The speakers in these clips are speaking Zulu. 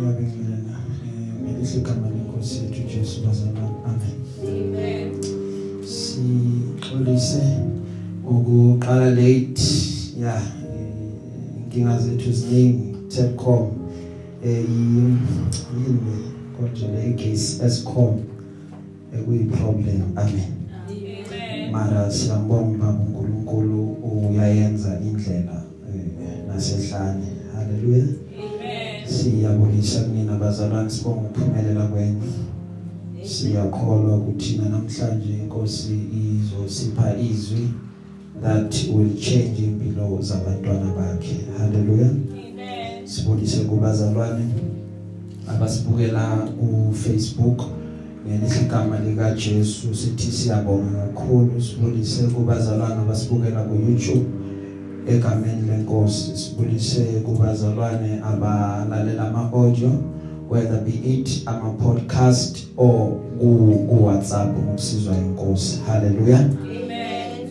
ngiyabingelela ngelihle igama lenkosi yethu Jesu bazalwane. Amen. Amen. sixolise ukuqala late. Ya eh, inkinga zethu ziningi. Telkom eh yini konje le case Eskom ekuyi problem amen. Amen. mara siyambonga baba uNkulunkulu uyayenza indlela eh, nasehlane. Haleluya Amen. siyabonisa kunina bazalwane sibonga ukuphumelela kwenu. Siyakholwa ukuthi na namhlanje inkosi izosipha izwi that will change impilo zabantwana bakhe. Haleluya Amen. sibonise kubazalwane abasibukela ku Facebook ngelihle igama lika Jesu sithi siyabonga kakhulu. Sibonise kubazalwane abasibukela ku YouTube egameni lenkosi sibonise kubazalwane abalalela ama audio whether be it ama podcast or ku ku WhatsApp ngokusizwa inkosi haleluya Amen.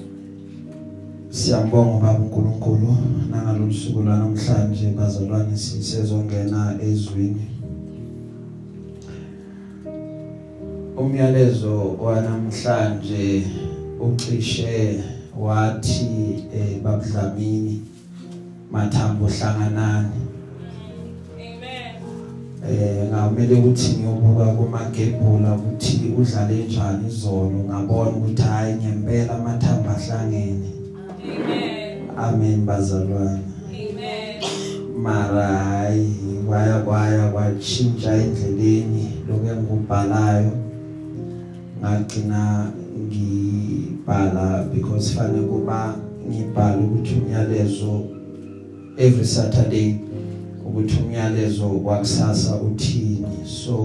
Siyambonga baba uNkulunkulu nangalolusuku lwanamhlanje bazalwane sisezongena ezwini. Umyalezo wanamhlanje ucishe wathi eh babudlamini mathambo hlanganani Amen. eh ngamele ukuthi ngiyobuka kumagebhula ukuthi udlale njani izolo ngabona ukuthi hayi ngempela amathambo ahlangene Amen. amen bazalwane Amen. mara hayi kwaya kwaya kwatshintsha endleleni lokho engikubhalayo ngagcina ngibhala because fanele kuba ngibhala ukuthi umyalezo every saturday ukuthi umyalezo wakusasa uthini so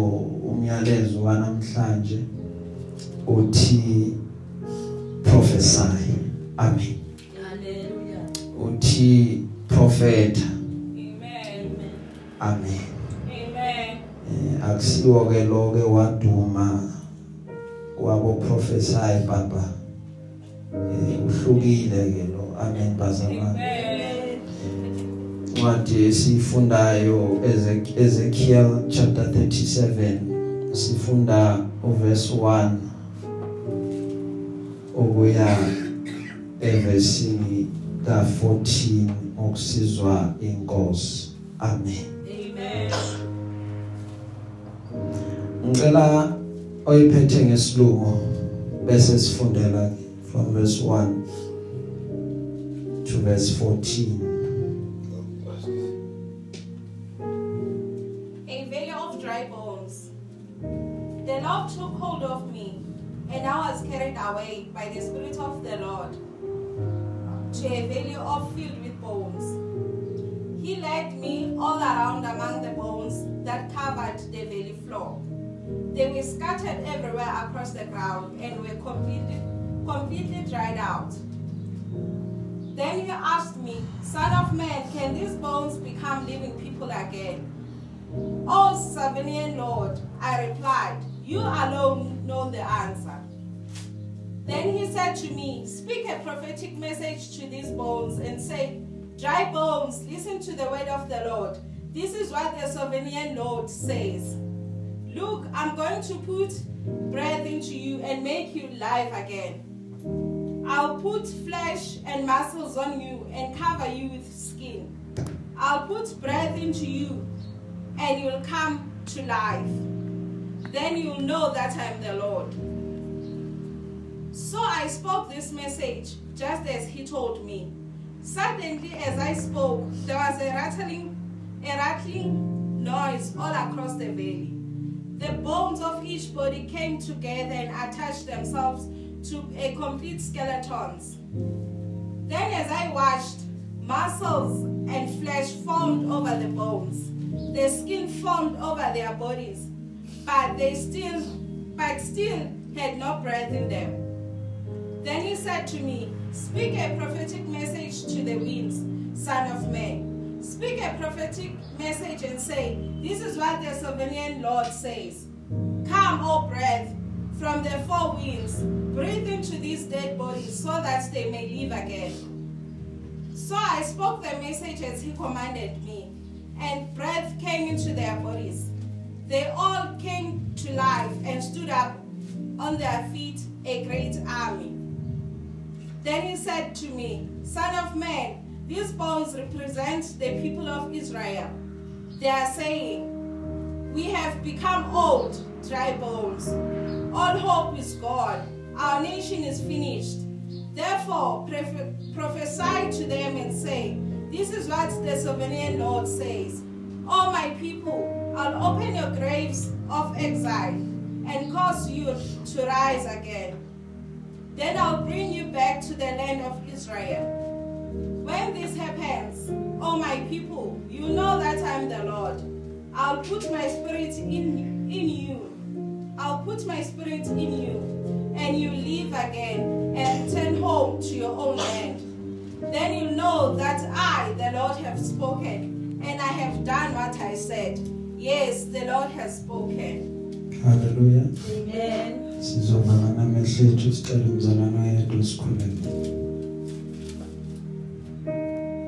umyalezo wanamhlanje uthi prophesy amen Hallelujah. uthi prophet Amen. amen Amen. eh akusiwo ke lo ke waduma wabo prophesy baba uhlukile ke lo amen bazalwane Amen. incwadi esifundayo Ezek- Ezekiel chapter 37 sifunda uverse 1 ukuya evesini ka 14 okusizwa inkosi amen Amen. ngicela oyiphethe ngesilungu bese sifundela from verse 1 to verse 14 A valley of dry bones. The Lord took hold of me, and I was carried away by the Spirit of the Lord to a valley of filled with bones. He led me all around among the bones that covered the valley floor. They were scattered everywhere across the ground and were completely, completely dried out. Then he asked me, Son of man, can these bones become living people again? Oh, sovereign Lord, I replied, You alone know the answer. Then he said to me, Speak a prophetic message to these bones and say, Dry bones, listen to the word of the Lord. This is what the sovereign Lord says. Look, I'm going to put breath into you and make you live again. I'll put flesh and muscles on you and cover you with skin. I'll put breath into you and you'll come to life. Then you'll know that I'm the Lord. So I spoke this message just as he told me. Suddenly, as I spoke, there was a rattling, a rattling noise all across the valley. The bones of each body came together and attached themselves to a complete skeletons. Then, as I watched, muscles and flesh formed over the bones. The skin formed over their bodies, but they still, but still had no breath in them. Then he said to me, Speak a prophetic message to the winds, son of man. Speak a prophetic message and say, This is what the sovereign Lord says. Come, O breath, from the four winds, breathe into these dead bodies so that they may live again. So I spoke the message as he commanded me. and breath came into their bodies. They all came to life and stood up on their feet, a great army. Then he said to me, Son of man, these bones represent the people of Israel. They are saying, We have become old, dry bones. All hope is gone. Our nation is finished. Therefore, proph- prophesy to them and say, This is what the sovereign Lord says. O my people, I'll open your graves of exile and cause you to rise again. Then I'll bring you back to the land of Israel. When this happens, O my people, you know that I'm the Lord. I'll put my spirit in, in you. I'll put my spirit in you, and you live again and return home to your own land. Then you know that I, the Lord, have spoken, and I have done what I said. Yes, the Lord has spoken. haleluya Amen. sizovana namehlo ethu sicela umzalwane oyedwa sikhulele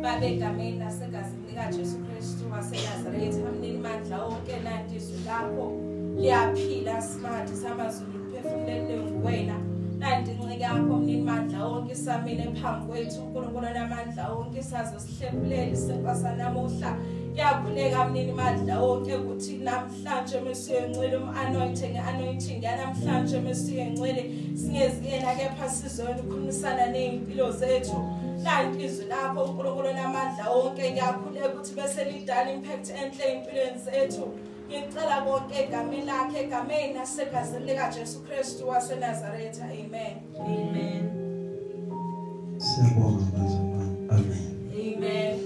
babe egameni nasegazini likajesu kristu wasenazaretha amnini mandla onke nanti izwi lakho liyaphila simathi samazulu liphefumulele nguwena nanti incike yakho mnini mandla onke isamile phambi kwethu unkulunkulu namandla onke isaze sihlephulele isenkwa namuhla kuyavuleka mnini mandla onke ukuthi namhlanje mesiyengcwele um-anointing nge-anointing yanamhlanje mesiyengcwele singeziyena kepha sizweni ukhulumisana ney'mpilo zethu. Nanti izwi lakho unkulunkulu namandla onke ngiyakhuleka ukuthi bese lidala impact enhle ey'mpilweni zethu. Ngicela konke egameni lakhe egameni nasegazini likajesu kristu wasenazaretha. Amen. Amen. Siyabonga bazalwane amen. Amen.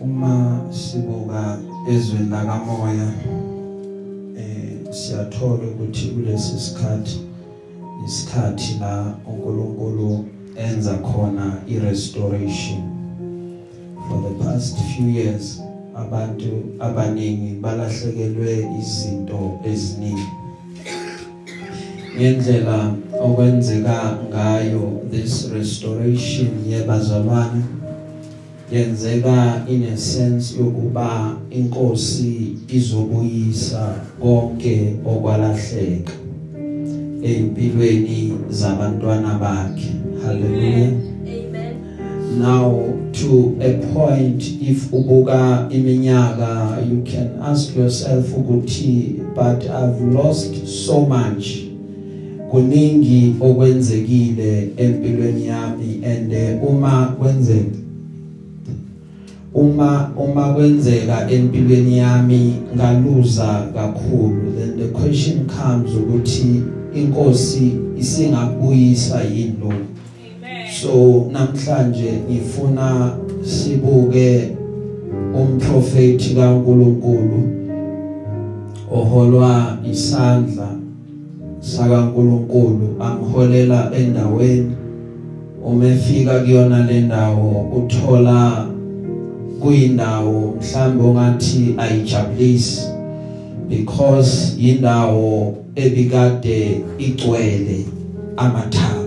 Uma sibuka ezweni lakamoya eh siyathola ukuthi kulesi sikhathi isikhathi la uNkulunkulu enza khona irestoration. For the past few years abantu abaningi balahlekelwe izinto eziningi. Ngendlela okwenzeka ngayo this restoration yebazalwane yenzeka in a sense yokuba inkosi izobuyisa konke okwalahleka empilweni zabantwana bakhe. Haleluya now to a point if ubuka iminyaka you can ask yourself ukuthi but i've lost so much. Kuningi okwenzekile empilweni yami and eh, uma kwenzeka uma uma kwenzeka empilweni yami ngaluza kakhulu. Then the question comes ukuthi inkosi isingabuyisa yini lo amen so namhlanje ngifuna sibuke umprofeti kaNkuluNkulu oholwa isandla sakaNkuluNkulu amholela endaweni. Uma efika kuyona le ndawo uthola kuyindawo mhlambe ongathi ayijabulisi because indawo ebikade igcwele amathambo amen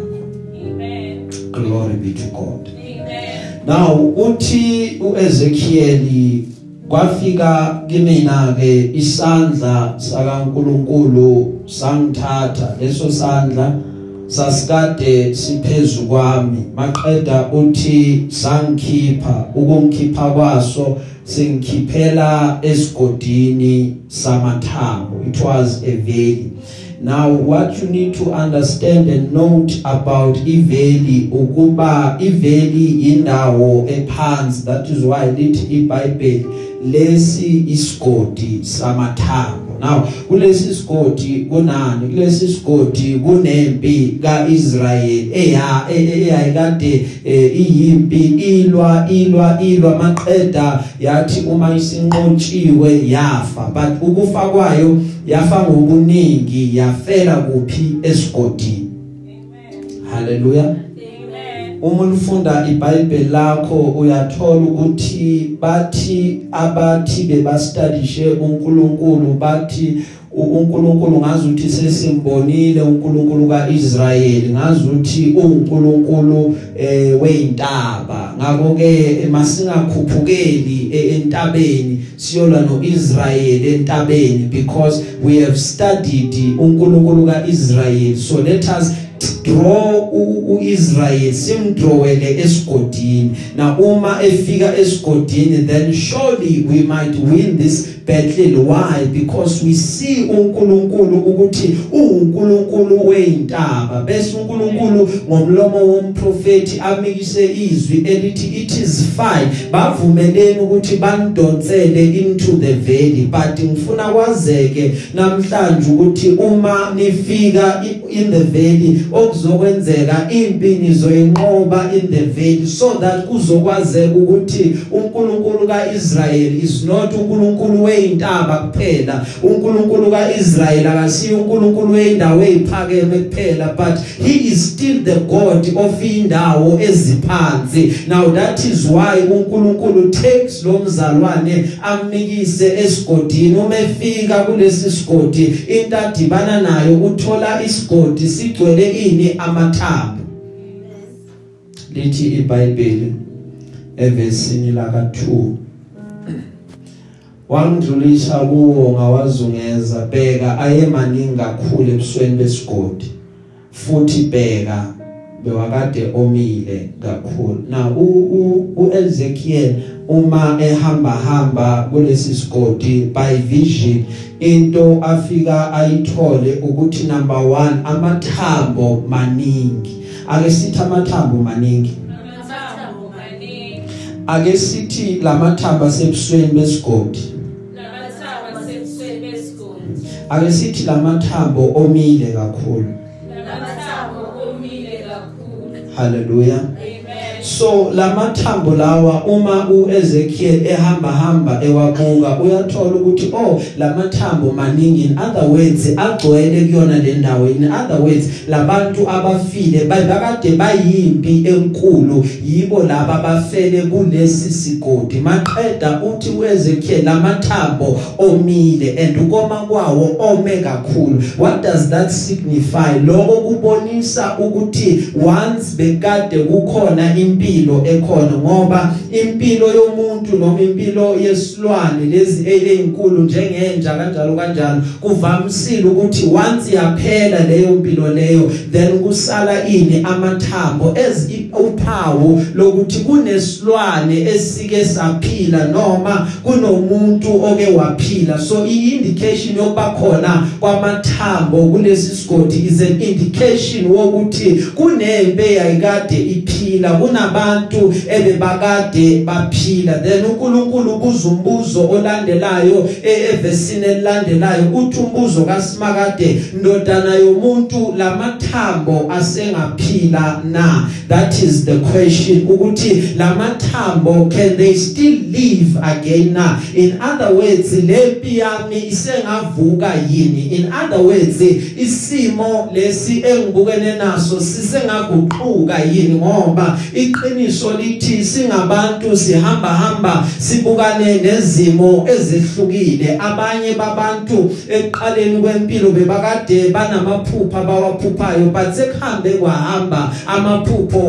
glory be to God. Amen now uthi uEzekiel kwafika kimina ke isandla sakaNkuluNkulu sangithatha leso sandla sasikade siphezu kwami. Maqeda uthi sangikhipha ukungikhipha kwaso singikhiphela esigodini samathambo. It was a valley Now what you need to understand and note about iveli ukuba iveli indawo ephansi that is why lithi iBhayibheli lesi isigodi samathambo. Now kulesi sigodi kunani? Kulesi sigodi kunempi kaIsrael eya eyayikade iyimpi ilwa ilwa ilwa maqeda yathi uma isinqotshiwe yafa. But ukufa kwayo yafa ngobuningi yafela kuphi esigodini? Haleluya uma ulifunda iBhayibheli lakho uyathola ukuthi bathi abathi bebastudishe uNkulunkulu bathi uNkulunkulu ngazuthi sesimbonile uNkulunkulu kaIsrayeli ngazuthi uNkulunkulu eh weintaba ngakho ke masingakhuphukeli entabeni siyolwa noIsrael entabeni because we have studied uNkulunkulu kaIsrael so let us draw uIsrael simdrawele esigodini. Na uma efika esigodini then surely we might win this battle. Why? Because we see uNkulunkulu ukuthi uNkulunkulu weintaba bese uNkulunkulu ngomlomo womprofeti amikise izwi elithi it is fine. Bavumeleni ukuthi bandonsele into the valley but ngifuna kwazeke namhlanje ukuthi uma nifika in the valley okuzokwenzeka impi nizoyinqoba in the valley so that kuzokwazeka ukuthi uNkulunkulu kaIsrael is not uNkulunkulu weintaba kuphela. uNkulunkulu kaIsrael akasiyo uNkulunkulu weindawo eziphakeme kuphela but he is still the god of indawo eziphansi. Now that is why uNkulunkulu takes lo mzalwane amnikise esigodini. Uma efika kulesi sigodi into adibana nayo uthola isigodi sigcwele ini amathambo. Lithi iBhayibheli evesini laka 2 wangidlulisa kuwo ngawazungeza bheka ayemaningi kakhulu ebusweni besigodi. Futhi bheka bewakade omile kakhulu. Na uEzekiel uma ehamba hamba kulesi sigodi by vision into afika ayithole ukuthi number 1 amathambo maningi. Ake sithi amathambo maningi? Ake sithi lamathamba sebusweni besigodi lamathambo sebusweni besigodi ake sithi lamathambo omile kakhulu? Lamathambo omile kakhulu. Haleluya amen. So lamathambo lawa uma uEzekiel ehamba hamba ewabuka uyathola ukuthi oh lamathambo maningi in other words agcwele kuyona le ndawo. In other words labantu abafile bakade bayimpi enkulu yibo laba bafele kulesi sigodi. Maqeda uthi uEzekiel lamathambo omile and ukoma kwawo ome kakhulu. What does that signify? Lokho kubonisa ukuthi once bekade kukhona impilo ekhona ngoba impilo yomuntu noma impilo yesilwane lezi ezinkulu njengenja kanjalo kanjalo kuvamisile ukuthi once yaphela leyo mpilo leyo then kusala ini amathambo as uphawu lokuthi kunesilwane esike saphila noma kunomuntu oke waphila. So iindication yokuba khona kwamathambo kulesi sigodi is an indication wokuthi kunempe yayikade iphila kunabantu ebebakade baphila. Then uNkulunkulu kuzumbuzo olandelayo evesini elandelayo uthi umbuzo kaSimakade ndodana yomuntu lamathambo asengaphila na? That is the question ukuthi lamathambo can they still live again na? In other words lempi yami isengavuka yini? In other words isimo lesi engibukene naso sisengaguquka yini? Ngoba iqiniso lithi singabantu sihamba hamba sibukane nezimo ezihlukile abanye babantu eqaleni kwempilo bebakade banamaphupha bawaphuphayo but sekuhambe kwahamba amaphupho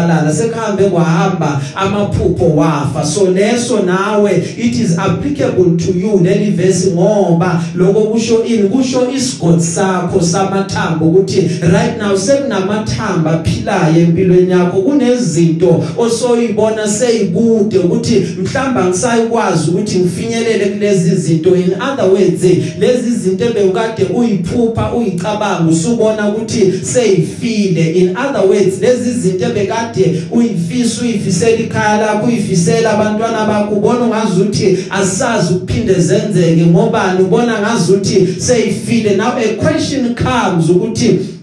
washabalala sekuhambe kwahamba amaphupho wafa. So leso nawe it is applicable to you leli verse ngoba lokho kusho ini kusho isigodi sakho samathambo ukuthi right now sekunamathamba aphilayo empilweni yakho. Kunezinto osoyibona seyikude ukuthi mhlamba ngisayikwazi ukuthi ngifinyelele kulezi zinto. In other words lezi zinto ebekade uyiphupha uyicabanga usubona ukuthi seyifile. In other words lezi zinto ebekade uyifisa uyifisela ikhaya lakho uyifisela abantwana bakho ubona ngazuthi asazi ukuphinde zenzeke. Ngobani? Ubona ngazuthi seyifile. Now a question comes ukuthi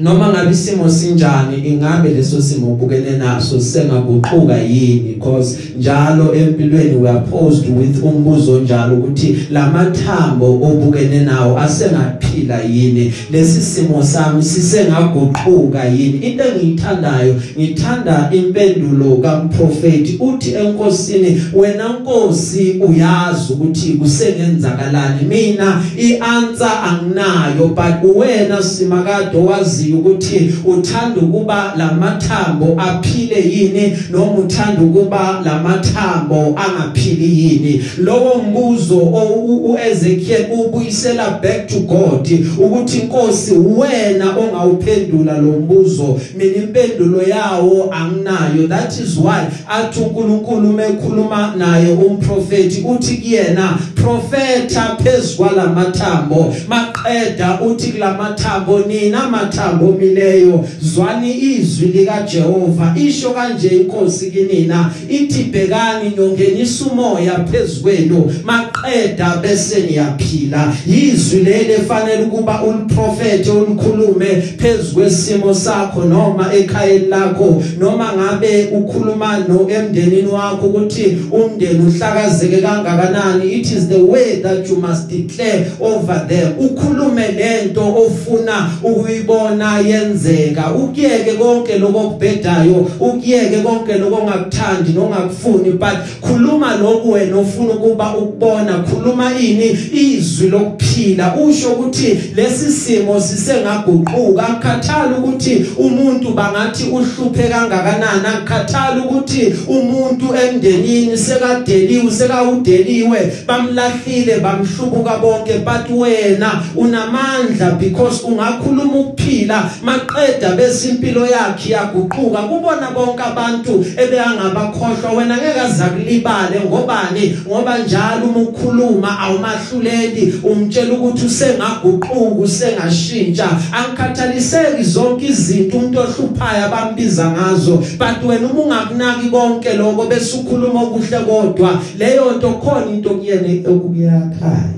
noma ngabe isimo sinjani ingabe leso simo ubukene naso sengaguquka yini? Because njalo empilweni we are posed with umbuzo njalo ukuthi lamathambo obukene nawo asengaphila yini? Lesi simo sami sisengaguquka yini into engiyithandayo ngithanda impendulo kaMprofeti uthi enkosini wena nkosi uyazi ukuthi kusengenzakalani mina ianswer anginayo but wena simakade wazi ungazi ukuthi uthanda ukuba lamathambo aphile yini noma uthanda ukuba lamathambo angaphili yini. Lowo mbuzo uEzekiel ubuyisela back to God ukuthi inkosi wena ongawuphendula lo mbuzo mina impendulo yawo anginayo. That is why athi uNkulunkulu mekhuluma naye umprofeti uthi kuyena profeta phezwalamathambo maqeda uthi kulamathambo nina mathambo. Mileyo zwani izwi lika Jehova isho kanje inkosi kinina ithi bhekani nyongenisa umoya phezkwenu maqeda bese niyaphila izwi lele fanele ukuba uliprofete ulikhulume phezkwesimo sakho noma ekhayeni lakho noma ngabe ukhuluma no emndenini wakho ukuthi umndeni uhlakazeke kangakanani it is the way that you must declare over them. Ukhulume lento ofuna ukuyibona yenzeka. Ukuyeke konke lokubhedayo ukuyeke konke lokungakuthandi nongakufuni but khuluma lokhu wena ofuna ukuba ukubona khuluma ini izwi lokuphila. Usho ukuthi lesi simo sisengaguquka. Akukhathali ukuthi umuntu bangathi uhluphe kangakanani. Akukhathali ukuthi umuntu emndenini sekadeliwe sekawudeliwe bamlahlile bamhlubuka bonke. But wena unamandla because ungakhuluma ukuphila. Maqeda bese impilo yakhe yaguquka kubona bonke abantu ebeyangabakhohlwa wena ngeke azakulibale ngobani? Ngoba njalo uma ukhuluma awumahluleli umtshela ukuthi usengaguquka usengashintsha. Angikhathaliseki zonke izinto umuntu ohluphayo abambiza ngazo. But wena uma ungakunaki konke lokho bese ukhuluma okuhle kodwa leyo nto khona into kuyene okuyakhaya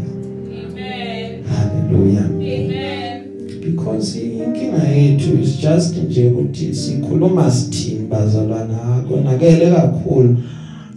Amen. haleluya Amen. Because inkinga yethu is just nje ukuthi sikhuluma sithini bazalwana konakele kakhulu.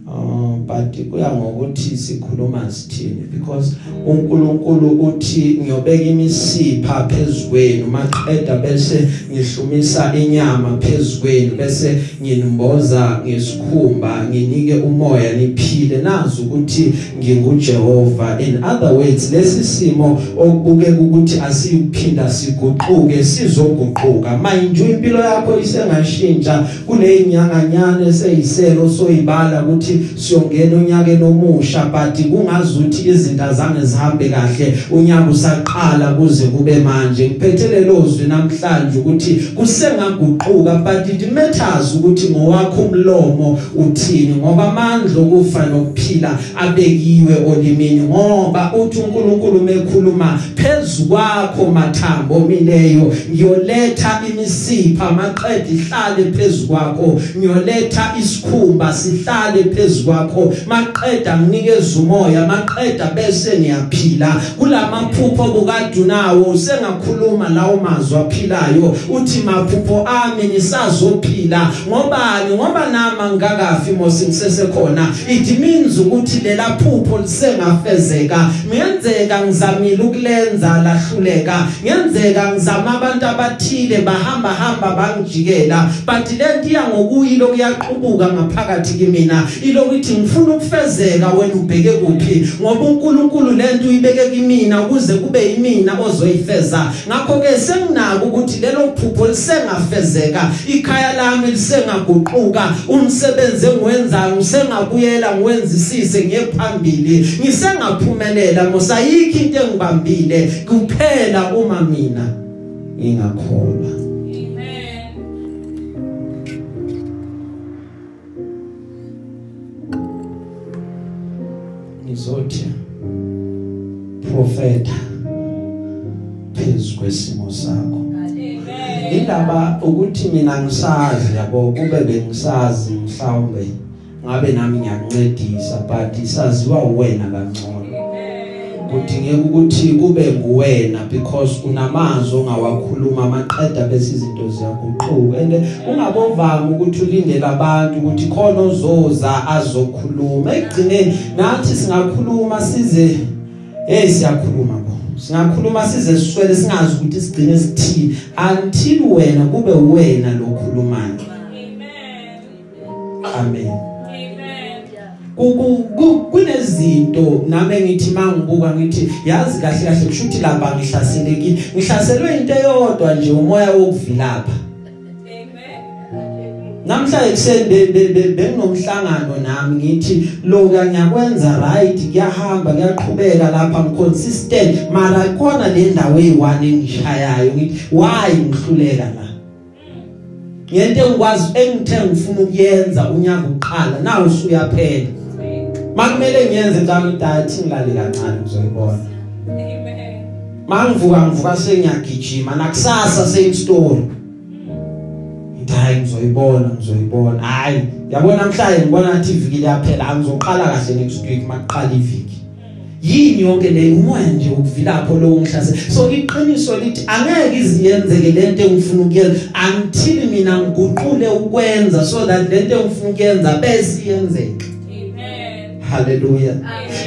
Uh, but kuya ngokuthi sikhuluma sithini because uNkulunkulu uthi ngiyobeka imisipha phezukweni maqeda bese ngihlumisa inyama phezukweni bese nginimboza ngesikhumba nginike umoya niphile. Nazi ukuthi nginguJehova. In other words lesi simo okubuke ukuthi asiyuphinda siguquke sizoguquka. Manje impilo yakho isengashintsha kule inyanga nyane seyiselo soyibala ukuthi siyongena unyakeni omusha but kungazuthi izinto azange zihambe kahle. Unyaka usaqala kuze kube manje. Ngiphethe lozwi namhlanje ukuthi kusengaguquka but it matters ukuthi ngowakho umlomo uthini ngoba amandla okufa nokuphila abekiwe olimini ngoba uthi uNkulunkulu mekhuluma phezukwakho mathambo mileyo ngiyoletha imisipha maqedwe ihlale phezukwakho ngiyoletha isikhumba sihlale phezukwakho maqeda nginikeza umoya maqeda bese niyaphila. Kulamaphupho bukadunawo usengakhuluma lawo mazwi aphilayo uthi maphupho ami nisazophila ngobani? Ngoba nama ngakafi mosi ngisesekhona. It means ukuthi lela phupho lisengafezeka. Ngiyenzeka ngizamile ukulenza lahluleka. Ngiyenzeka ngizama abantu abathile bahamba hamba bangijikela. But lento iya ngokuyilo kuyaqubuka ngaphakathi kimina. Ilokuthi ngifuna ukufezeka wena ubheke kuphi? Ngoba uNkulunkulu lento uyibeke kimina ukuze kube yimina ozoyifeza. Ngakho ke senginako ukuthi lelo phupho lisengafezeka ikhaya lami lisengaguquka umsebenzi engiwenzayo ngisengabuyela ngiwenzisise ngiye phambili ngisengaphumelela mosayikho into engibambile kuphela uma mina ngingakholwa Amen. ngizothi profeta phezu kwesimo sakho Amen. indaba ukuthi mina ngisazi yabo kube bengisazi mhlawumbe. Ngabe nami ngiyakuncedisa but isaziwa wena kangcono. Kudingeka ukuthi kube nguwena because unamazwi ongawakhuluma maqeda bese izinto ziyaguquka. And ungabovami ukuthi ulindele abantu ukuthi khona ozoza azokhuluma. Ekugcineni nathi singakhuluma size hey siyakhuluma. bo singakhuluma size siswele singazi ukuthi sigcine sithini until wena kube wena lokhulumayo Amen. amen Amen. kunezinto lento nami ngithi mangibuka ngithi yazi kahle kahle kushuthi lapha ngihlaselekile ngihlaselwe into eyodwa nje umoya wokuvilapha namhla ekuseni benginomhlangano nami ngithi lo ngiyakwenza right kuyahamba kuyaqhubeka lapha ngiconsistent mara khona le ndawo eyi1 engishayayo ngithi why ngihluleka la? Ngento engikwazi engithe ngifuna ukuyenza unyaka uqala nawu usuyaphela. Makumele ngiyenze ngami diet ngilale kancane uzoyibona amen. Mangivuka ngivuka sengiyagijima nakusasa same-story hayi ngizoyibona ngizoyibona. Hayi yabona namhlanje ngibona ngathi iviki liyaphela angizoqala kahle next week maqala iviki. Yini yonke le umoya nje ukuvilapho lo ngihlase so iqiniso lithi angeke iziyenzeke lento engifuna ukuyenza. Until mina ngiguqule ukwenza so that lento engifuna ukuyenza bese iyenzeka. Haleluya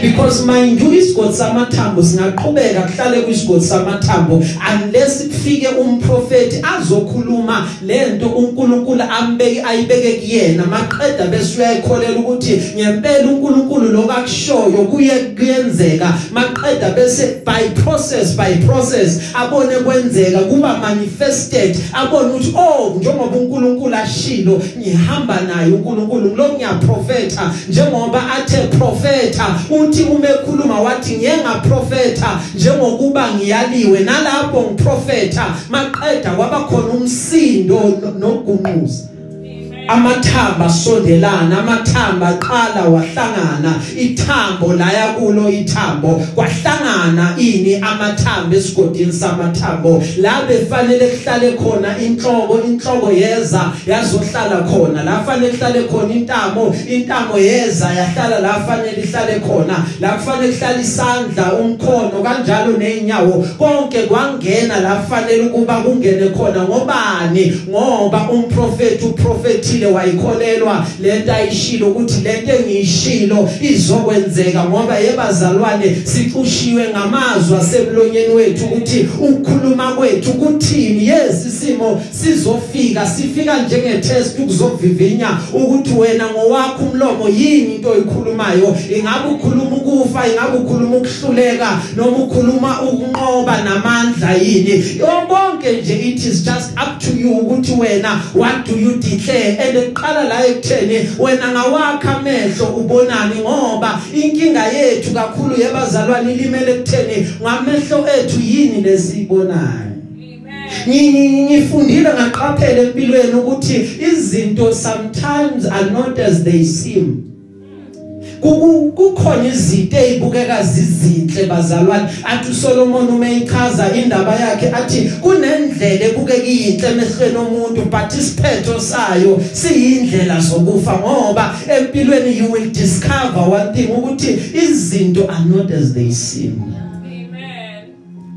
because mind you isigodi samathambo singaqhubeka kuhlale kwisigodi samathambo unless kufike umprofeti azokhuluma lento uNkulunkulu ambeke ayibeke kuyena. Maqeda bese uyayikholela ukuthi ngempela uNkulunkulu lokakushoyo kuye kuyenzeka. Maqeda bese by process by process abone kwenzeka kuba manifested. Abone ukuthi oh njengoba uNkulunkulu ashilo ngihamba naye uNkulunkulu. Lo ngiyaprofeta njengoba athe profeta uthi uma ekhuluma wathi ngeke ngaprofeta njengokuba ngiyaliwe. Nalapho ngiprofeta maqeda kwaba khona umsindo nogunquza amathamba asondelana amathamba aqala wahlangana. Ithambo laya kulo ithambo. Kwahlangana ini amathamba esigodini samathambo. La befanele kuhlale khona inhloko inhloko yeza yazohlala khona. La fanele kuhlale khona intamo intamo yeza yahlala la fanele ihlale khona. La kufanele kuhlala isandla umkhono kanjalo nezinyawo konke kwangena la fanele ukuba kungene khona. Ngobani? Ngoba umprofeti uprofeti ayishilo wayikholelwa. Lento ayishilo ukuthi lento engiyishilo izokwenzeka ngoba yebazalwane siqushiwe ngamazwi asemlonyeni wethu ukuthi ukukhuluma kwethu kuthini? Yes isimo sizofika sifika njenge test ukuzovivinya ukuthi wena ngowakho umlomo yini into oyikhulumayo? Ingabe ukhuluma ukufa ingabe ukhuluma ukuhluleka noma ukhuluma ukunqoba namandla yini? Yonke nje it is just up to you ukuthi wena what do you declare? And eqala la ekutheni wena ngawakha amehlo ubonani ngoba inkinga yethu kakhulu yebazalwane ilimele ekutheni ngamehlo ethu yini lesibonayo ngifundile ngaqaphela empilweni ukuthi izinto sometimes are not as they seem. Kukhona izinto ezibukeka zizinhle bazalwane. Athi uSolomon umeyichaza indaba yakhe athi kunendlela ebukeka iyinhle emehlweni omuntu but isiphetho sayo siyindlela zokufa ngoba empilweni you will discover one thing ukuthi izinto are not as they seem.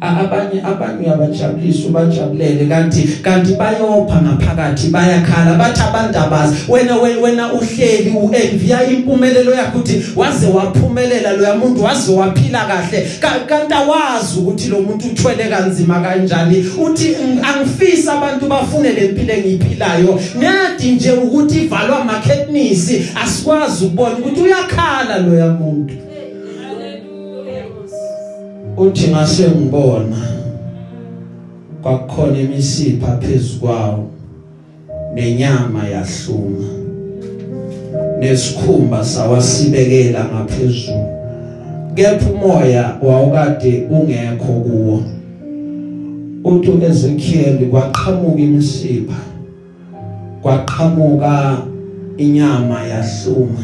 Abanye abanye uyabajabulisa ubajabulele kanti kanti bayopha ngaphakathi bayakhala bathi abantu abazi. Wena wena uhleli uenvia impumelelo yakho uthi waze waphumelela lo yamuntu waze waphila kahle. Kanti awazi ukuthi lo muntu uthwele kanzima kanjani. Uthi angifisa abantu bafune lempilo engiyiphilayo. Nadi nje ukuthi ivalwa amakhetnisi asikwazi ukubona ukuthi uyakhala lo yamuntu uthi ngase ngibona kwakukhona imisipha phezukwawo nenyama yahluma nesikhumba sawasibekela ngaphezulu kepha umoya wawukade ungekho kuwo. Uthi Ezekiel kwaqhamuka imisipha kwaqhamuka inyama yahluma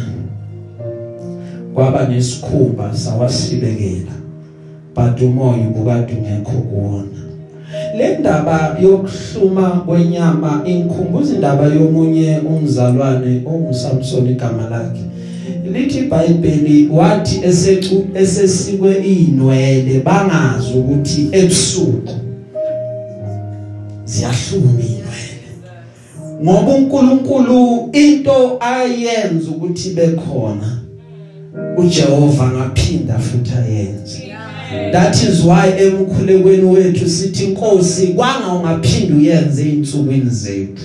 kwaba nesikhumba sawasibekela. But umoya ubukade ungekho kuwona. Le ndaba yokuhluma kwenyama inkhumbuza indaba yomunye umzalwane onguSamson igama lakhe. Lithi iBhayibheli wathi esecu esesikwe inwele bangazi ukuthi ebusuku ziyahluma inwele ngoba uNkulunkulu into ayenza ukuthi bekhona uJehova ngaphinda futhi ayenze. That is why emkhulekweni wethu sithi inkosi kwanga ungaphindi uyenze einsukwini zethu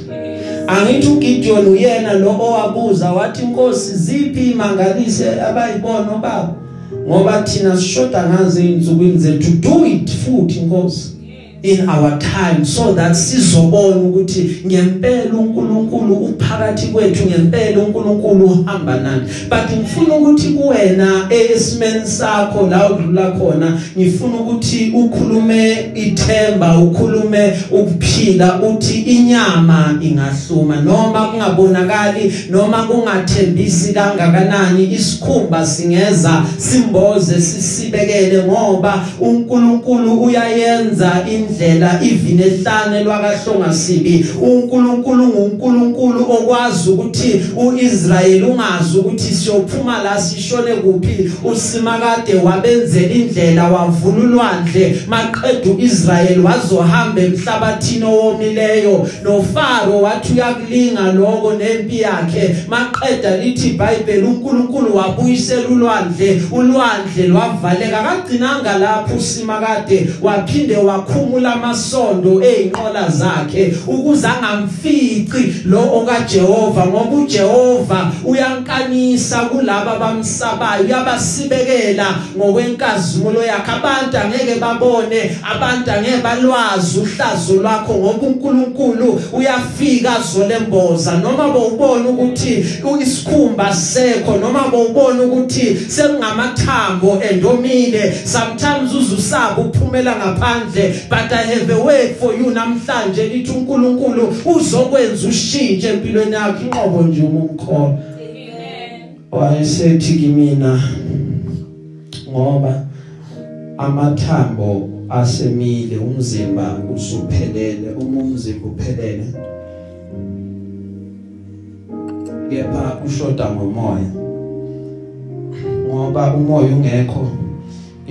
angithi uGideon uyena lo owabuza wathi inkosi ziphi imangalise abayibona baba ngoba thina sishoda ngaze insukwini zethu do it futhi inkosi in our time so that sizobona ukuthi ngempela uNkulunkulu uphakathi kwethu ngempela uNkulunkulu uhamba nani but ngifuna ukuthi kuwena esimeni sakho la udlula khona ngifuna ukuthi ukhulume ithemba ukhulume ukuphila uthi inyama ingahluma. Noma kungabonakali noma kungathembisi kangakanani isikhumba singeza simboze sisibekele ngoba uNkulunkulu uyayenza in indlela ivini ehlane lwakahlonga sibi uNkulunkulu nguNkulunkulu okwazi ukuthi uIsrayeli ungazi ukuthi siyophuma la sishone kuphi. Usimakade wabenzela indlela wavula ulwandle maqedwe uIsrayeli wazohamba emhlabathini owomileyo. noFaro wathi uyakulinga lokho nempi yakhe maqeda lithi iBhayibheli uNkulunkulu wabuyisela ulwandle ulwandle lwavaleka. Kagcinanga lapho usimakade waphinde wakhumula kulamasondo einqola zakhe ukuze angamfici lo okaJehova ngoba uJehova uyankanisa kulabo bamsabayo uyabasibekela ngokwenkazimulo yakhe. Abantu angeke babone abantu angeke balwazi uhlazo lwakho ngoba uNkulunkulu uyafika zolemboza. Noma bowubona ukuthi isikhumba sekho noma bowubona ukuthi sekungamathambo endomile sometimes uzusaba ukuphumela ngaphandle but I have a word for you namhlanje lithi uNkulunkulu uzokwenza ushintshe empilweni yakho inqobo nje uma umkhona amen wayesethi kimina ngoba amathambo asemile umzimba usuphelele uma umzimba uphelele kepha ushoda ngomoya. Ngoba umoya ungekho.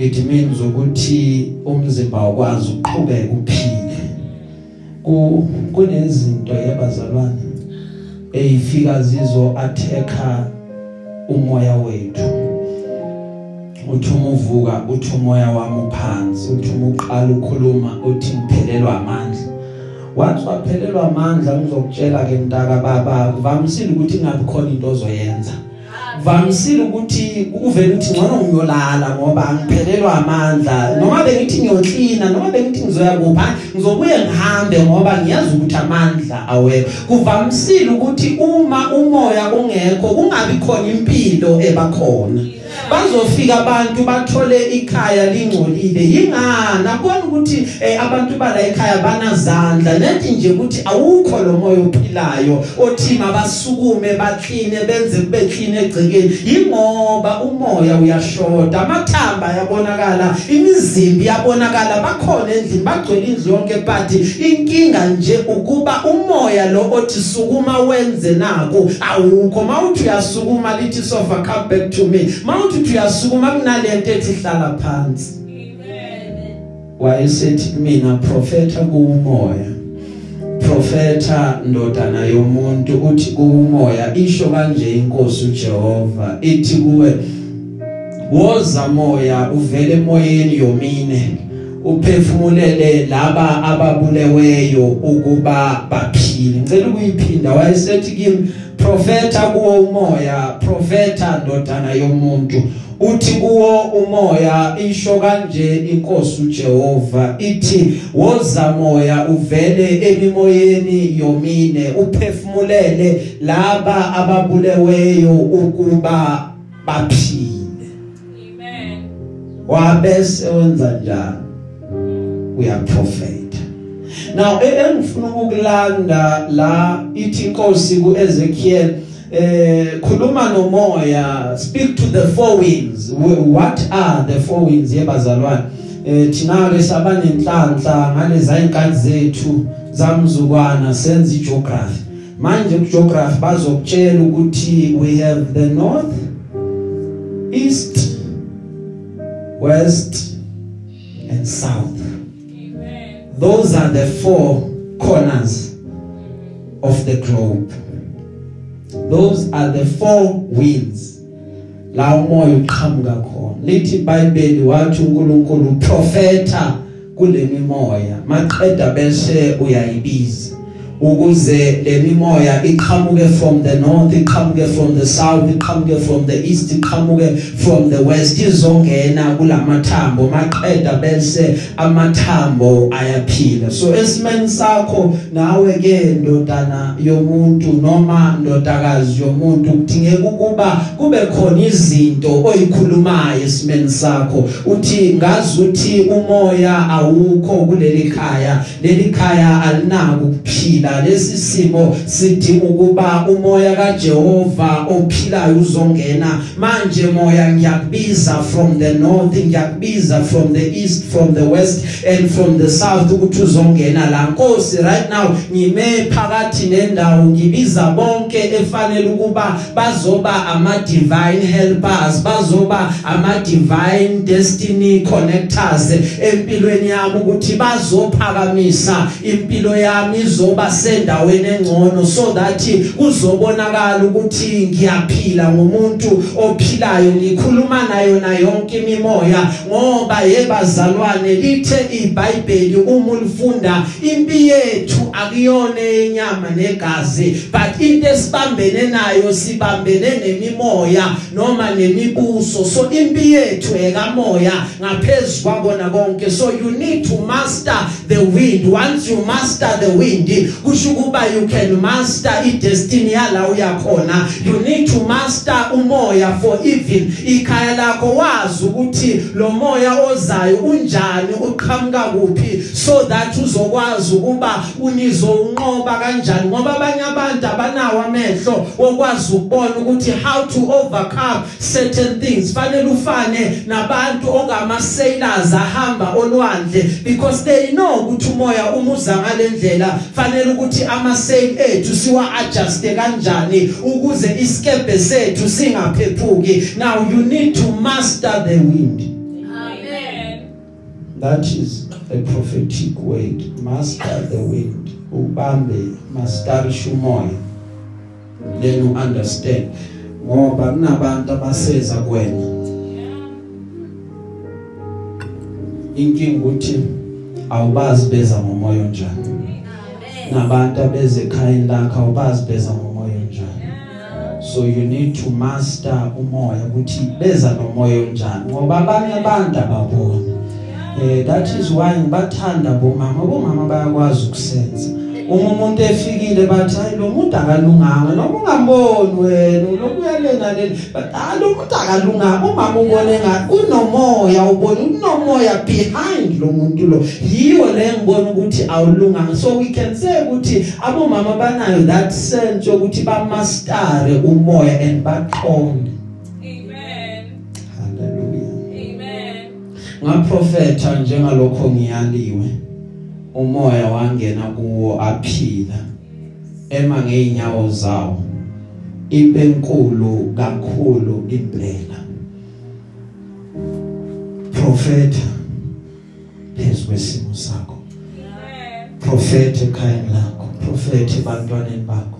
It means ukuthi umzimba wakwazi ukuqhubeka uphile. Ku kunezinto yabazalwane eyifika zizo attacker umoya wethu. Uthi uma uvuka uthi umoya wami uphansi uthi uma uqala ukhuluma uthi ngiphelelwa amandla. Wathi waphelelwa amandla ngizokutshela ke mntaka baba kuvamisile ukuthi ngabe khona into ozoyenza. Vamisile ukuthi uvele uthi ngcono ngiyolala ngoba angiphelelwa amandla. Noma bengithi ngiyoklina noma bengithi ngizoya kupha ngizobuye ngihambe ngoba ngiyazi ukuthi amandla awekho. Kuvamisile ukuthi uma umoya ungekho kungabi khona impilo ebakhona. Bazofika abantu bathole ikhaya lingcolile. Yingani? Abona ukuthi eh, abantu bala ekhaya banazandla. Nethi nje ukuthi awukho lo moya ophilayo othi mabasukume bakline benze kube clean egcekeni. Ingoba umoya uyashoda. Amathamba ayabonakala imizimba iyabonakala. Bakhona endlini bagcwele indlu yonke but inkinga nje ukuba umoya lo othi sukuma wenze naku awukho. Mawuthi uyasukuma lithi sofa come back to me. Mawuthi uthi uyasukuma kunalento ethi hlala phansi. Wayesethi mina prophetha kuumoya profeta ndodana yomuntu uthi kuumoya isho kanje inkosi uJehova ithi kuwe woza moya uvele emoyeni yomine. Uphefumulele laba ababuleweyo ukuba baphile. Ngicela ukuyiphinda wayesethi kimi profeta kuwo umoya profeta ndodana yomuntu. Uthi kuwo umoya isho kanje inkosi uJehova ithi woza moya uvele emimoyeni yomine uphefumulele laba ababuleweyo ukuba baphile. Amen. Wabese wenza njani? Uyaprofeta now engifuna ukulanda la ithi inkosi kuEzekiel eh khuluma nomoya speak to the four winds. What are the four winds yebazalwane eh thina ke sabanenhlanhla ngaleza inkani zethu zamzukwana senza igeography. Manje kugeography bazokutshela ukuthi we have the north east west and south. amen those are the four corners of the globe. Those are the four winds. La umoya uqhamuka khona. Lithi iBhayibheli wathi uNkulunkulu profeta kule mimoya maqeda bese uyayibiza. Ukuze lemimoya iqhamuke from the north iqhamuke from the south iqhamuke from the east iqhamuke from the west. Izongena kulamathambo maqeda bese amathambo ayaphila. So esimeni sakho nawe ke ndodana yomuntu noma ndodakazi yomuntu kudingeka ukuba kube khona izinto oyikhulumayo esimeni sakho. Uthi ngazi ukuthi umoya awukho kuleli khaya. Leli khaya alinako ukuphila. Lesi simo sidinga ukuba umoya kaJehova ophilayo uzongena. Manje moya ngiyakubiza from the north ngiyakubiza from the east from the west and from the south ukuthi uzongena la. Nkosi right now ngime phakathi nendawo ngibiza bonke efanele ukuba bazoba ama divine helpers bazoba ama divine destiny connectors empilweni yami ukuthi bazophakamisa. Impilo yami izoba sendaweni engcono. So that kuzobonakala ukuthi ngiyaphila ngomuntu ophilayo ngikhuluma nayo na yonke imimoya ngoba yebazalwane lithe iBhayibheli uma ulifunda impi yethu akuyona enyama negazi but into esibambene nayo sibambene nemimoya noma nemibuso. So impi yethu ekamoya ngaphezulu kwakona konke so you need to master the wind. Once you master the wind kusho ukuba you can master i destiny yala uyakhona you need to master umoya for even. Ikhaya lakho wazi ukuthi lo moya ozayo unjani uqhamuka kuphi so that uzokwazi ukuba unizonqoba kanjani. Ngoba abanye abantu abanawo amehlo okwazi ukubona ukuthi how to overcome certain things. Fanele ufane nabantu ongama sailors ahamba olwandle because they know ukuthi umoya umuza ngalendlela fanele ukuthi ama sail ethu siwa adjust kanjani ukuze iskebe sethu singaphephuki. Now you need to master the wind. Amen. that is a prophetic word. Master the wind. Ubambe masterisha umoya then you understand. Ngoba kunabantu abaseza kwena. Inkinga ukuthi awubazi beza ngomoya onjani. Nabantu abeze ekhayeni lakho awubazi beza ngomoya onjani. So you need to master umoya ukuthi beza nomoya onjani ngoba abanye abantu ababoni. Eh that is why ngibathanda bomama. Bomama bayakwazi ukusenza. Uma umuntu efikile bathi hayi lo muntu akalunganga noma ungamboni wena lokuyalena leli but ah lo muntu akalunganga umama ubone ngathi unomoya ubone unomoya behind lo muntu lo. Yiyo le ngibona ukuthi awulunganga. So we can say ukuthi abomama banayo that sense ukuthi bamastare umoya and baqonde. Amen. hallelujah. Amen. ngaprofetha njengalokho ngiyaliwe. Umoya wangena kuwo aphila ema ngeinyawo zawo. Impe enkulu kakhulu impela. Profetha phezu kwesimo sakho. Amen. profetha ekhayeni lakho profetha ebantwaneni bakho.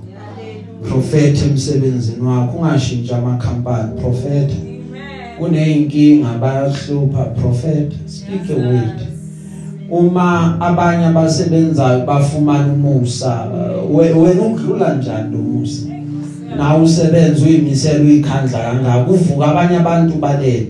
Profetha emsebenzini wakho ungashintsha amakhampani profetha. Amen. kuneyinkinga bayahlupha prophet speak a word. Uma abanye abasebenzayo bafumana umusa. Uh, we- wena ungidlula njani lo musa? Na usebenza uyimisela uyikhandla kangaka? Uvuka abanye abantu balele.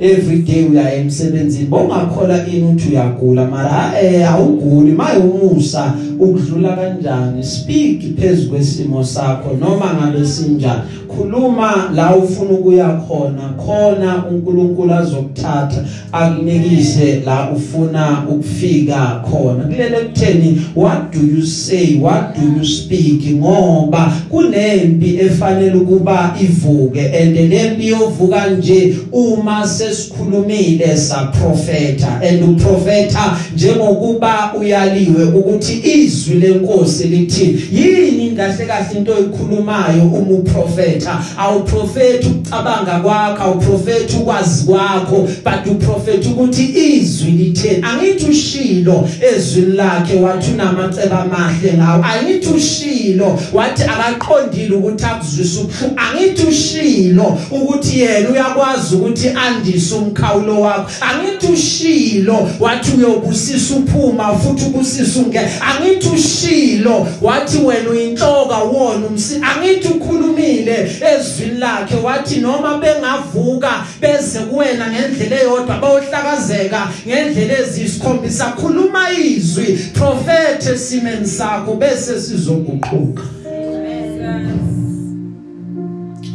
Every day uya emsebenzini. Bongakhola ini uthi uyagula mara eh awuguli. Maye umusa ukudlula kanjani? Speak phezulu kwesimo sakho noma ngabe sinjani. Khuluma la ufuna ukuya khona. Khona uNkulunkulu azokuthatha akunikise la ufuna ukufika khona. Kulele kutheni? What do you say? What do you speak? Ngoba kunempi efanele ukuba ivuke and lempi yovuka nje uma sesikhulumile sa profeta and uprofeta njengokuba uyaliwe ukuthi izwi lenkosi lithi yini kahle kahle into oyikhulumayo uma uprofeta awuprofeti ukucabanga kwakho awuprofeti ukwazi kwakho but uprofeti ukuthi izwi litheni angithi ushilo ezwini lakhe wathi unamaceba amahle ngawo angithi ushilo wathi akaqondile ukuthi akuzwisa ubuhlungu angithi ushilo ukuthi yena uyakwazi ukuthi andise umkhawulo wakho. Angithi ushilo wathi uyobusisa uphuma futhi ubusisa unge. Angithi ushilo wathi wena uyinhloka wona umsi angithi ukhulumile ezwini lakhe wathi noma bengavuka beze kuwena ngendlela eyodwa bayohlakazeka ngendlela ezisikhombisa khuluma izwi prophet esimeni sakho bese sizoguquka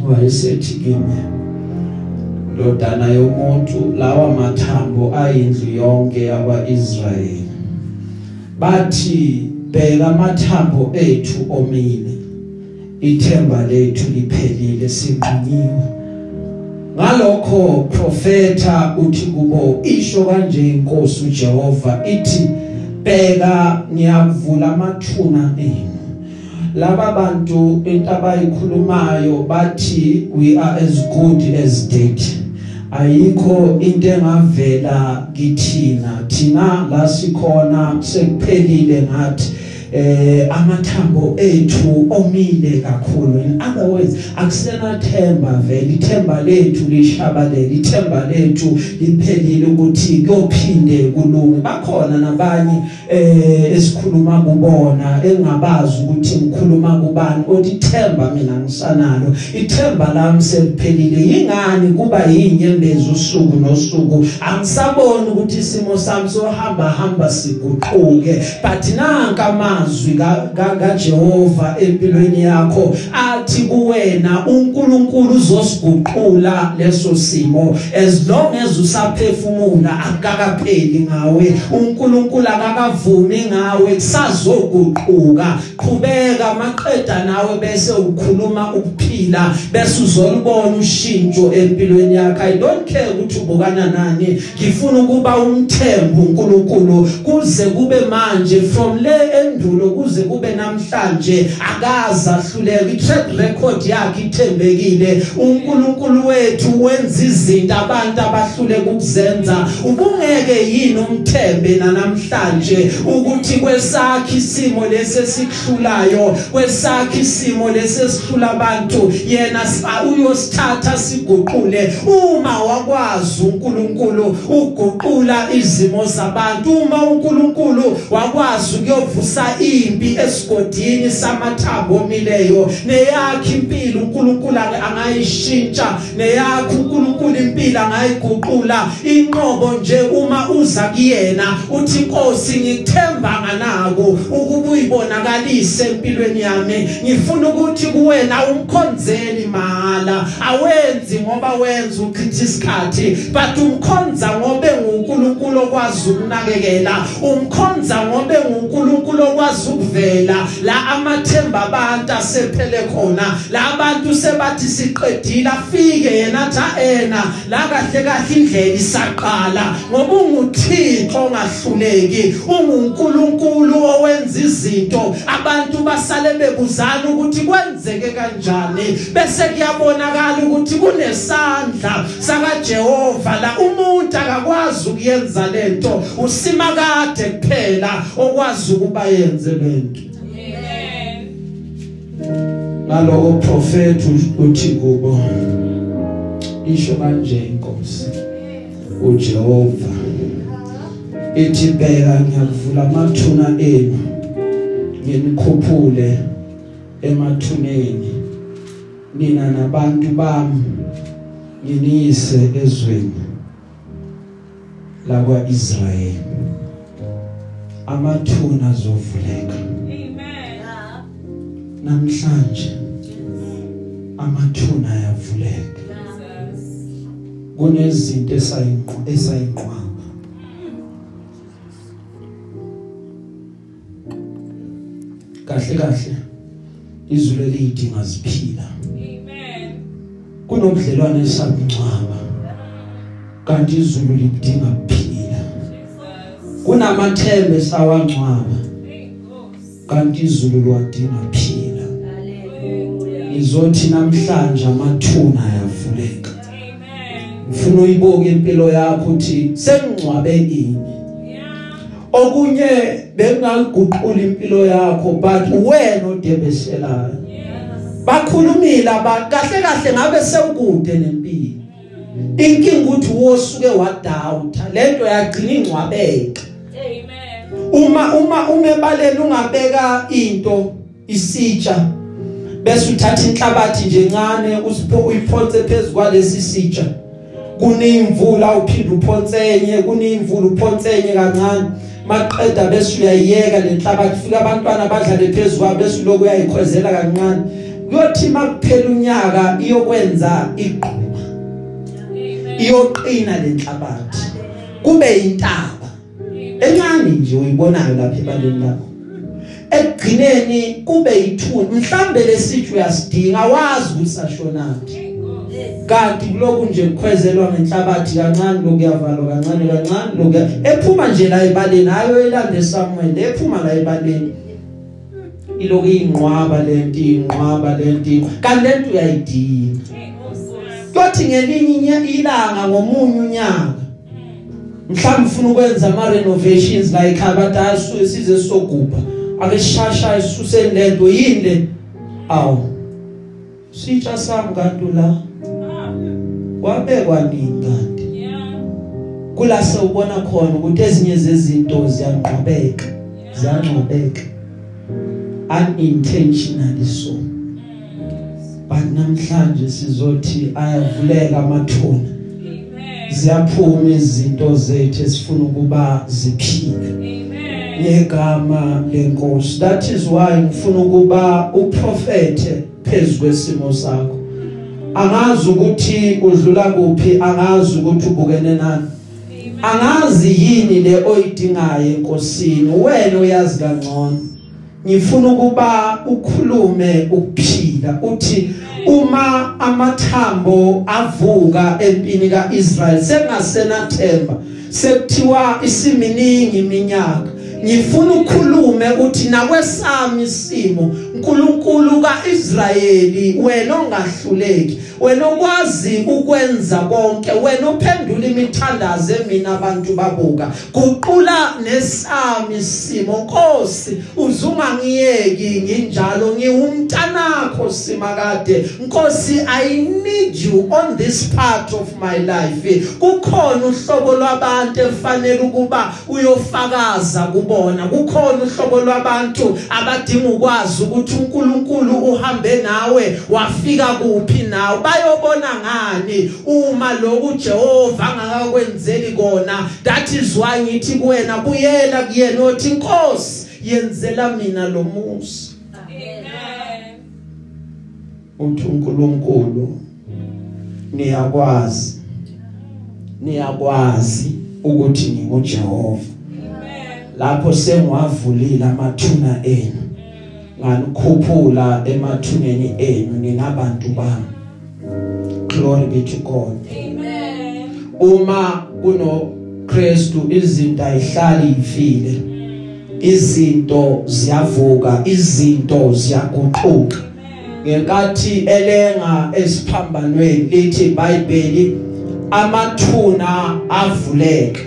wayesethi kimi ndodana yomuntu lawa mathambo ayindlu yonke yakwaIsrayeli bathi bheka amathambo ethu omile ithemba lethu liphelile sinqinyiwe ngalokho profeta uthi kubo isho kanje inkosi uJehova ithi bheka ngiyakuvula amathuna enu laba bantu into abayikhulumayo bathi we are as good as dead. Ayikho into engavela kithina. Thina la sikhona sekuphelile ngathi eh amathambo ethu omile kakhulu. In other words akusena themba vele. Ithemba lethu lishabalele ithemba lethu liphelile ukuthi kuyophinde kulunge bakhona nabanye eh esikhuluma kubona engabazi ukuthi ngikhuluma kubani othi ithemba mina ngisanalo. Ithemba lami seliphelile. Yingani kuba yinyembezi usuku nosuku? Angisaboni ukuthi isimo sami sohamba hamba siguquke but nanka amazwi kaJehova empilweni yakho athi kuwena uNkulunkulu uzosiguqula leso simo. As long as usaphefumula akakapheli ngawe. uNkulunkulu akakavumi ngawe. Kusazoguquka. Qhubeka maqeda nawe bese ukhuluma ukuphila bese uzolibona ushintsho empilweni yakho. I don't care ukuthi ubukana nani. Ngifuna ukuba umthembu uNkulunkulu kuze kube manje from le endulo kuze kube namhlanje akaza ahluleka i-track record yakhe ithembekile. uNkulunkulu wethu wenza izinto abantu abahluleka ukuzenza. Ubungeke yini umthembe namhlanje ukuthi kwesakhe isimo lesesikuhlulayo kwesakhe isimo lesesihlula abantu? Yena uyosithatha siguqule. Uma wakwazi uNkulunkulu uguqula izimo zabantu uma uNkulunkulu wakwazi ukuyovusa impi esigodini samathambo omileyo neyakhe impilo uNkulunkulu angayishintsha neyakhe uNkulunkulu impilo angayiguqula. Inqobo nje uma uza kuyena uthi Nkosi ngithemba nganako ukuba uyibonakalise empilweni yami. Ngifuna ukuthi kuwena umkhonzeli mahala. Awenzi ngoba wenza uchitha isikhathi but umkhonza ngoba nguNkulunkulu okwazi ukunakekela. Umkhonza ngoba nguNkulunkulu okwazi ukuvela la amathemba abantu asephele khona la abantu sebathi siqedile afike yena athi ena la kahle kahle indlela isaqala. Ngoba unguThixo ongahluleki unguNkulunkulu owenza izinto. Abantu basale bebuzana ukuthi kwenzeke kanjani bese kuyabonakala ukuthi kunesandla sakaJehova. La umuntu akakwazi ukuyenza lento usimakade kuphela okwazi ukuba yenze lento Amen. ngaloko prophet uthi kubo isho kanje inkosi uJehova. Ethi bheka ngiyakuvula amathuna enu ngenikhuphule emathuneni. Nina nabantu bami nginiyise ezweni lakwa Israel amathuna azovuleka Amen. namhlanje amathuna ayavuleka kunezinto esayinqwa esayinqwaba kahle kahle izulu elidinga ziphila Amen. kunobudlelwane esabungcwaba kanti izulu lidinga kuphila. Kunamathembe sawangcwaba Thank you. kanti izulu liwadinga kuphila ngizothi namhlanje amathuna ayavuleka Amen. ngifuna uyibuke impilo yakho uthi sengcwabe ini Yeah. okunye bengaliguqula impilo yakho but wena odebeselayo Yes. bakhulumile abantu kahle kahle ngabe sewukude nempilo inkinga uthi wosuke wadoubt lento yagcina ingcwabeka Amen. Uma uma umebaleni ungabeka into isitsha bese uthatha inhlabathi nje encane uyiphonse phezulu kwalesi sitsha. Kunimvula uphinde uphonse enye kunimvula uphonse enye kancane. Maqeda bese uyayiyeka lenhlabathi fika abantwana badlale phezulu kwayo bese lokhu uyayikhwezela kancane. Kuyothi makuphela unyaka iyokwenza iqhuma iyoqina lenhlabathi kube intaba encane nje uyibonayo lapha ebaleni lakho. Ekugcineni kube yithuni mhlambe lesithi uyasidinga wazi ukuthi sashonaphi kanti kuloku nje kukhwezelwa ngenhlabathi kancane lokuyavalwa kancane kancane lokuya ephuma nje la ebaleni hayo elande Samuel ephuma la ebaleni. Iloku inqwaba lento inqwaba lento kanti lento uyayidinga. Kothi ngelinye ilanga ngomunye unyaka mhlawumbe ufuna ukwenza ama renovations la ekhaya badasu size sogubha ake shasha isuseni lento yini le awu sitsha sami kanti la wabekwa nini kanti Yeah. kula sewubona khona ukuthi ezinye zezinto ziyangqobeka ziyangqobeka unintentionally so but namhlanje sizothi ayavuleka amathuna Amen. Ziyaphuma izinto zethu esifuna ukuba ziphile. Ngegama lenkosi. That is why ngifuna ukuba uprofete phezulu kwesimo sakho. Angazi ukuthi udlula kuphi angazi ukuthi ubukene nani. Angazi yini le oyidingayo enkosini wena uyazi kangcono. Ngifuna ukuba ukhulume ukuphila uthi uma amathambo avuka empini kaIsrael sengasenathemba sekuthiwa isiminingi iminyaka ngifuna ukukhulume uthi nakwesami isimo uNkulunkulu kaIsrayeli wena ongahluleki. Wena okwazi ukwenza konke wena ophendula imithandazo emina abantu babuka. Guqula nesami isimo Nkosi uzungangiyeki nginjalo ngiwumntanakho simakade. Nkosi I need you on this part of my life. Kukhona uhlobo lwabantu efanele ukuba uyofakaza kubona. Kukhona uhlobo lwabantu abadinga ukwazi ukuthi uNkulunkulu uhambe nawe wafika kuphi nawe. Bayobona ngani? Uma lokhu Jehova angakakwenzeli kona that is why ngithi kuwena kuyela kuyena othi inkosi yenzela mina lo musa Amen. uthi uNkulunkulu niyakwazi niyakwazi ukuthi nginguJehova. Lapho sengiwavulile amathuna enu nganikhuphula emathuneni enu ninabantu bami. Glory be to God Amen. uma kuno Kristu izinto ayihlali ifile izinto ziyavuka izinto ziyaguquka. Ngenkathi elenga esiphambanweni lithi iBhayibheli amathuna avuleka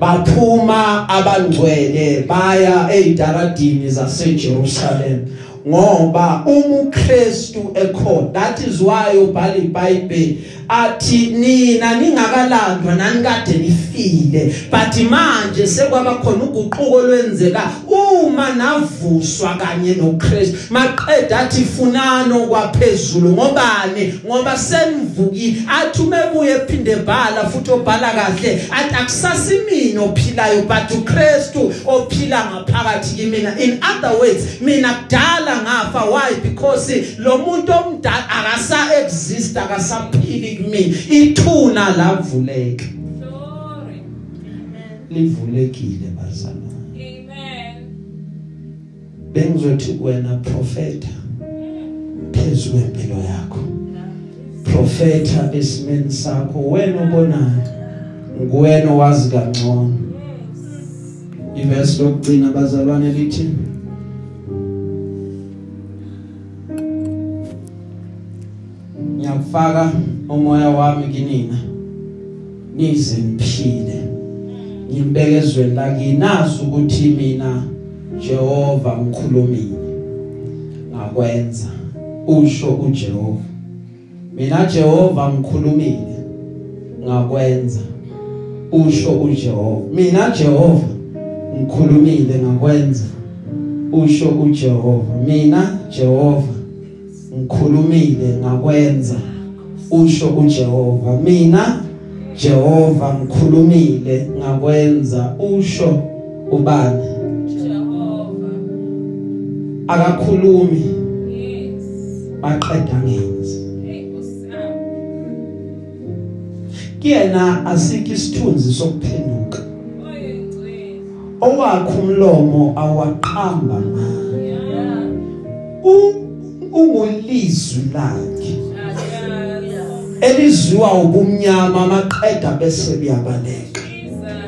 baphuma abangcwele baya ezidaradini zaseJerusalem. Ngoba umKristu ekhona. That is why ubhala iBhayibheli athi nina ningakalandwa nani kade nifile. But manje sekwaba khona uguquko lwenzeka uma navuswa kanye noKristu maqeda athi funano kwaphezulu ngobani? Ngoba senivukile athi umebuye ephinde bhala futhi obhala kahle athi akusasimini ophilayo but uKristu ophila ngaphakathi kimina in other words mina kudala ngafa. Why? Because lo muntu omdala akasa exist akasaphili kimi. Ithuna lavuleka. Livulekile Amen. Bengizothi kuwena profeta phezulu empilo yakho. Profeta esimeni sakho wena obonayo nguwena owazi kangcono. Ivesi lokugcina bazalwane lithi ngiyakufaka umoya wami kinina nize niphile. Ngimbekezweni la nginazi ukuthi mina Jehova ngikhulumile ngakwenza usho uJehova. Mina Jehova ngikhulumile ngakwenza usho uJehova. Mina Jehova ngikhulumile ngakwenza usho uJehova. Mina Jehova ngikhulumile ngakwenza usho uJehova. Mina Jehova ngikhulumile ngakwenza usho ubani. Akakhulumi. Baqeda ngenzi. Kuyena asikho isithunzi sokuphenduka. Owakhe umlomo awaqamba ungolizwi lakhe. Elizwiwa ubumnyama maqeda bese buyabaleka. Jesus.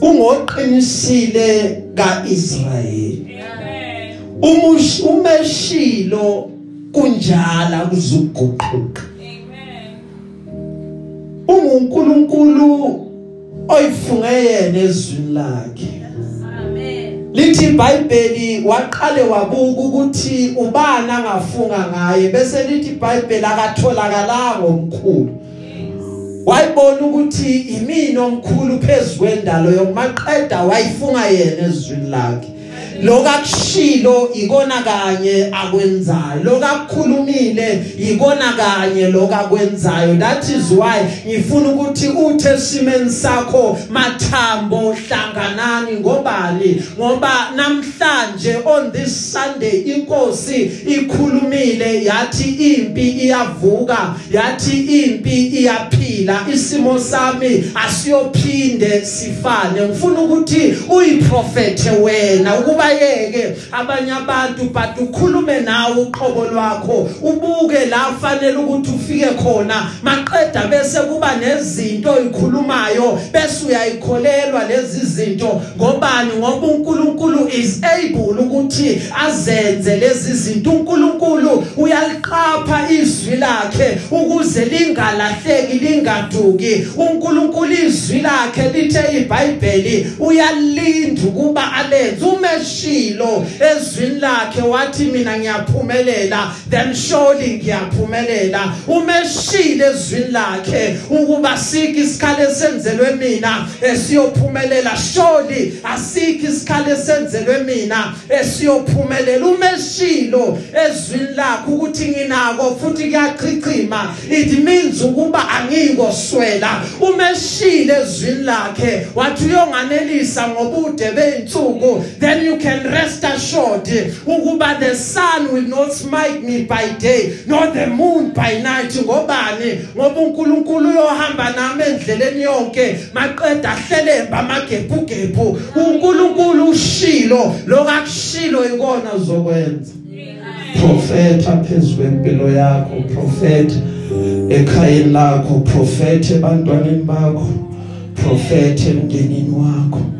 ungoqinisile kaIsrayeli. Umush umeshilo kunjala kuzuguquka Amen. ungunkulunkulu oyifunge yena ezwini lakhe. Amen. lithi iBhayibheli waqale wabuka ukuthi ubani angafunga ngaye bese lithi iBhayibheli akatholakalanga omkhulu wayibona ukuthi imini omkhulu phezukendalo yomaqeda wayifunga yena ezwini lakhe. Lokakushilo ikona kanye akwenzayo. Lokakhulumile ikona kanye lokakwenzayo. That is why ngifuna ukuthi uthe esimeni sakho mathambo hlanganani ngobani? Ngoba namhlanje on this Sunday inkosi ikhulumile yathi impi iyavuka yathi impi iyaphila. Isimo sami asiyophinde sifane. Ngifuna ukuthi uyiprofete wena ukuba yeke abanye abantu but ukhulume nawe uqobo lwakho. Ubuke la fanele ukuthi ufike khona. Maqeda bese kuba nezinto oyikhulumayo bese uyayikholelwa lezi zinto. Ngobani? Ngoba uNkulunkulu is able ukuthi azenze lezi zinto. uNkulunkulu uyaliqapha izwi lakhe ukuze lingalahleki lingaduki. uNkulunkulu izwi lakhe lithe iBhayibheli uyalinda ukuba alenze. Umeshilo ezwini lakhe wathi mina ngiyaphumelela. Then surely ngiyaphumelela. Umeshile ezwini lakhe ukuba siki isikhalo esenzelwe mina esiyophumelela. Surely asikho isikhalo esenzelwe mina esiyophumelela. Umeshilo ezwini lakhe ukuthi nginako futhi kuyachichima it means ukuba angikoswela umeshile ezwini lakhe wathi uyonganelisa ngobude beinsuku then you can rest assured ukuba the sun will not smite me by day nor the moon by night. Ngobani? Ngoba uNkulunkulu uyohamba nami endleleni yonke maqeda ahlelemba amagebhugebhu uNkulunkulu ushilo lokakushilo ikona uzokwenza profeta phezulu empilo yakho profeta ekhayeni lakho profeta ebantwaneni bakho profeta emndenini wakho.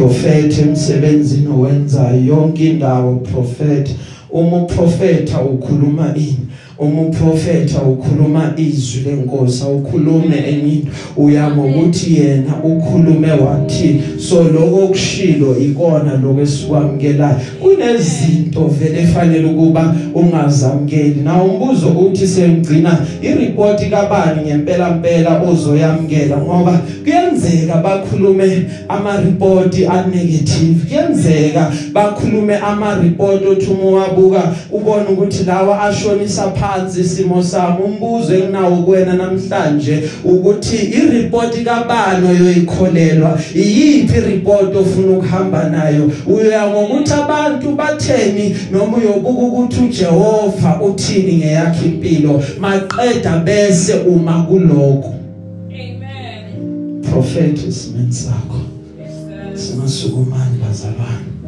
Profeta emsebenzini owenzayo yonke indawo profeta uma uprofeta ukhuluma ini? Uma uprofeta ukhuluma izwi lenkosi awukhulume enye uya ngokuthi yena ukhulume wathi so lokho kushilo ikona lokho esikwamukelayo kunezinto vele efanele ukuba ungazamkeli na umbuzo uthi sengcina ireport kabani ngempela mpela ozoyamkela ngoba kuyenzeka bakhulume ama report a negative kuyenzeka bakhulume ama report othi uma wabuka ubona ukuthi lawa ashonisa phansi isimo sami umbuzo enginawo kuwena namhlanje ukuthi ireport kabani oyoyikholelwa? Iyiphi report ofuna ukuhamba nayo? Uya ngokuthi abantu batheni noma uyobuka ukuthi uJehova uthini ngeyakhe impilo? Maqeda bese uma kuloko Amen. prophet isimeni sakho. Yes, sir. simasukumani bazalwane.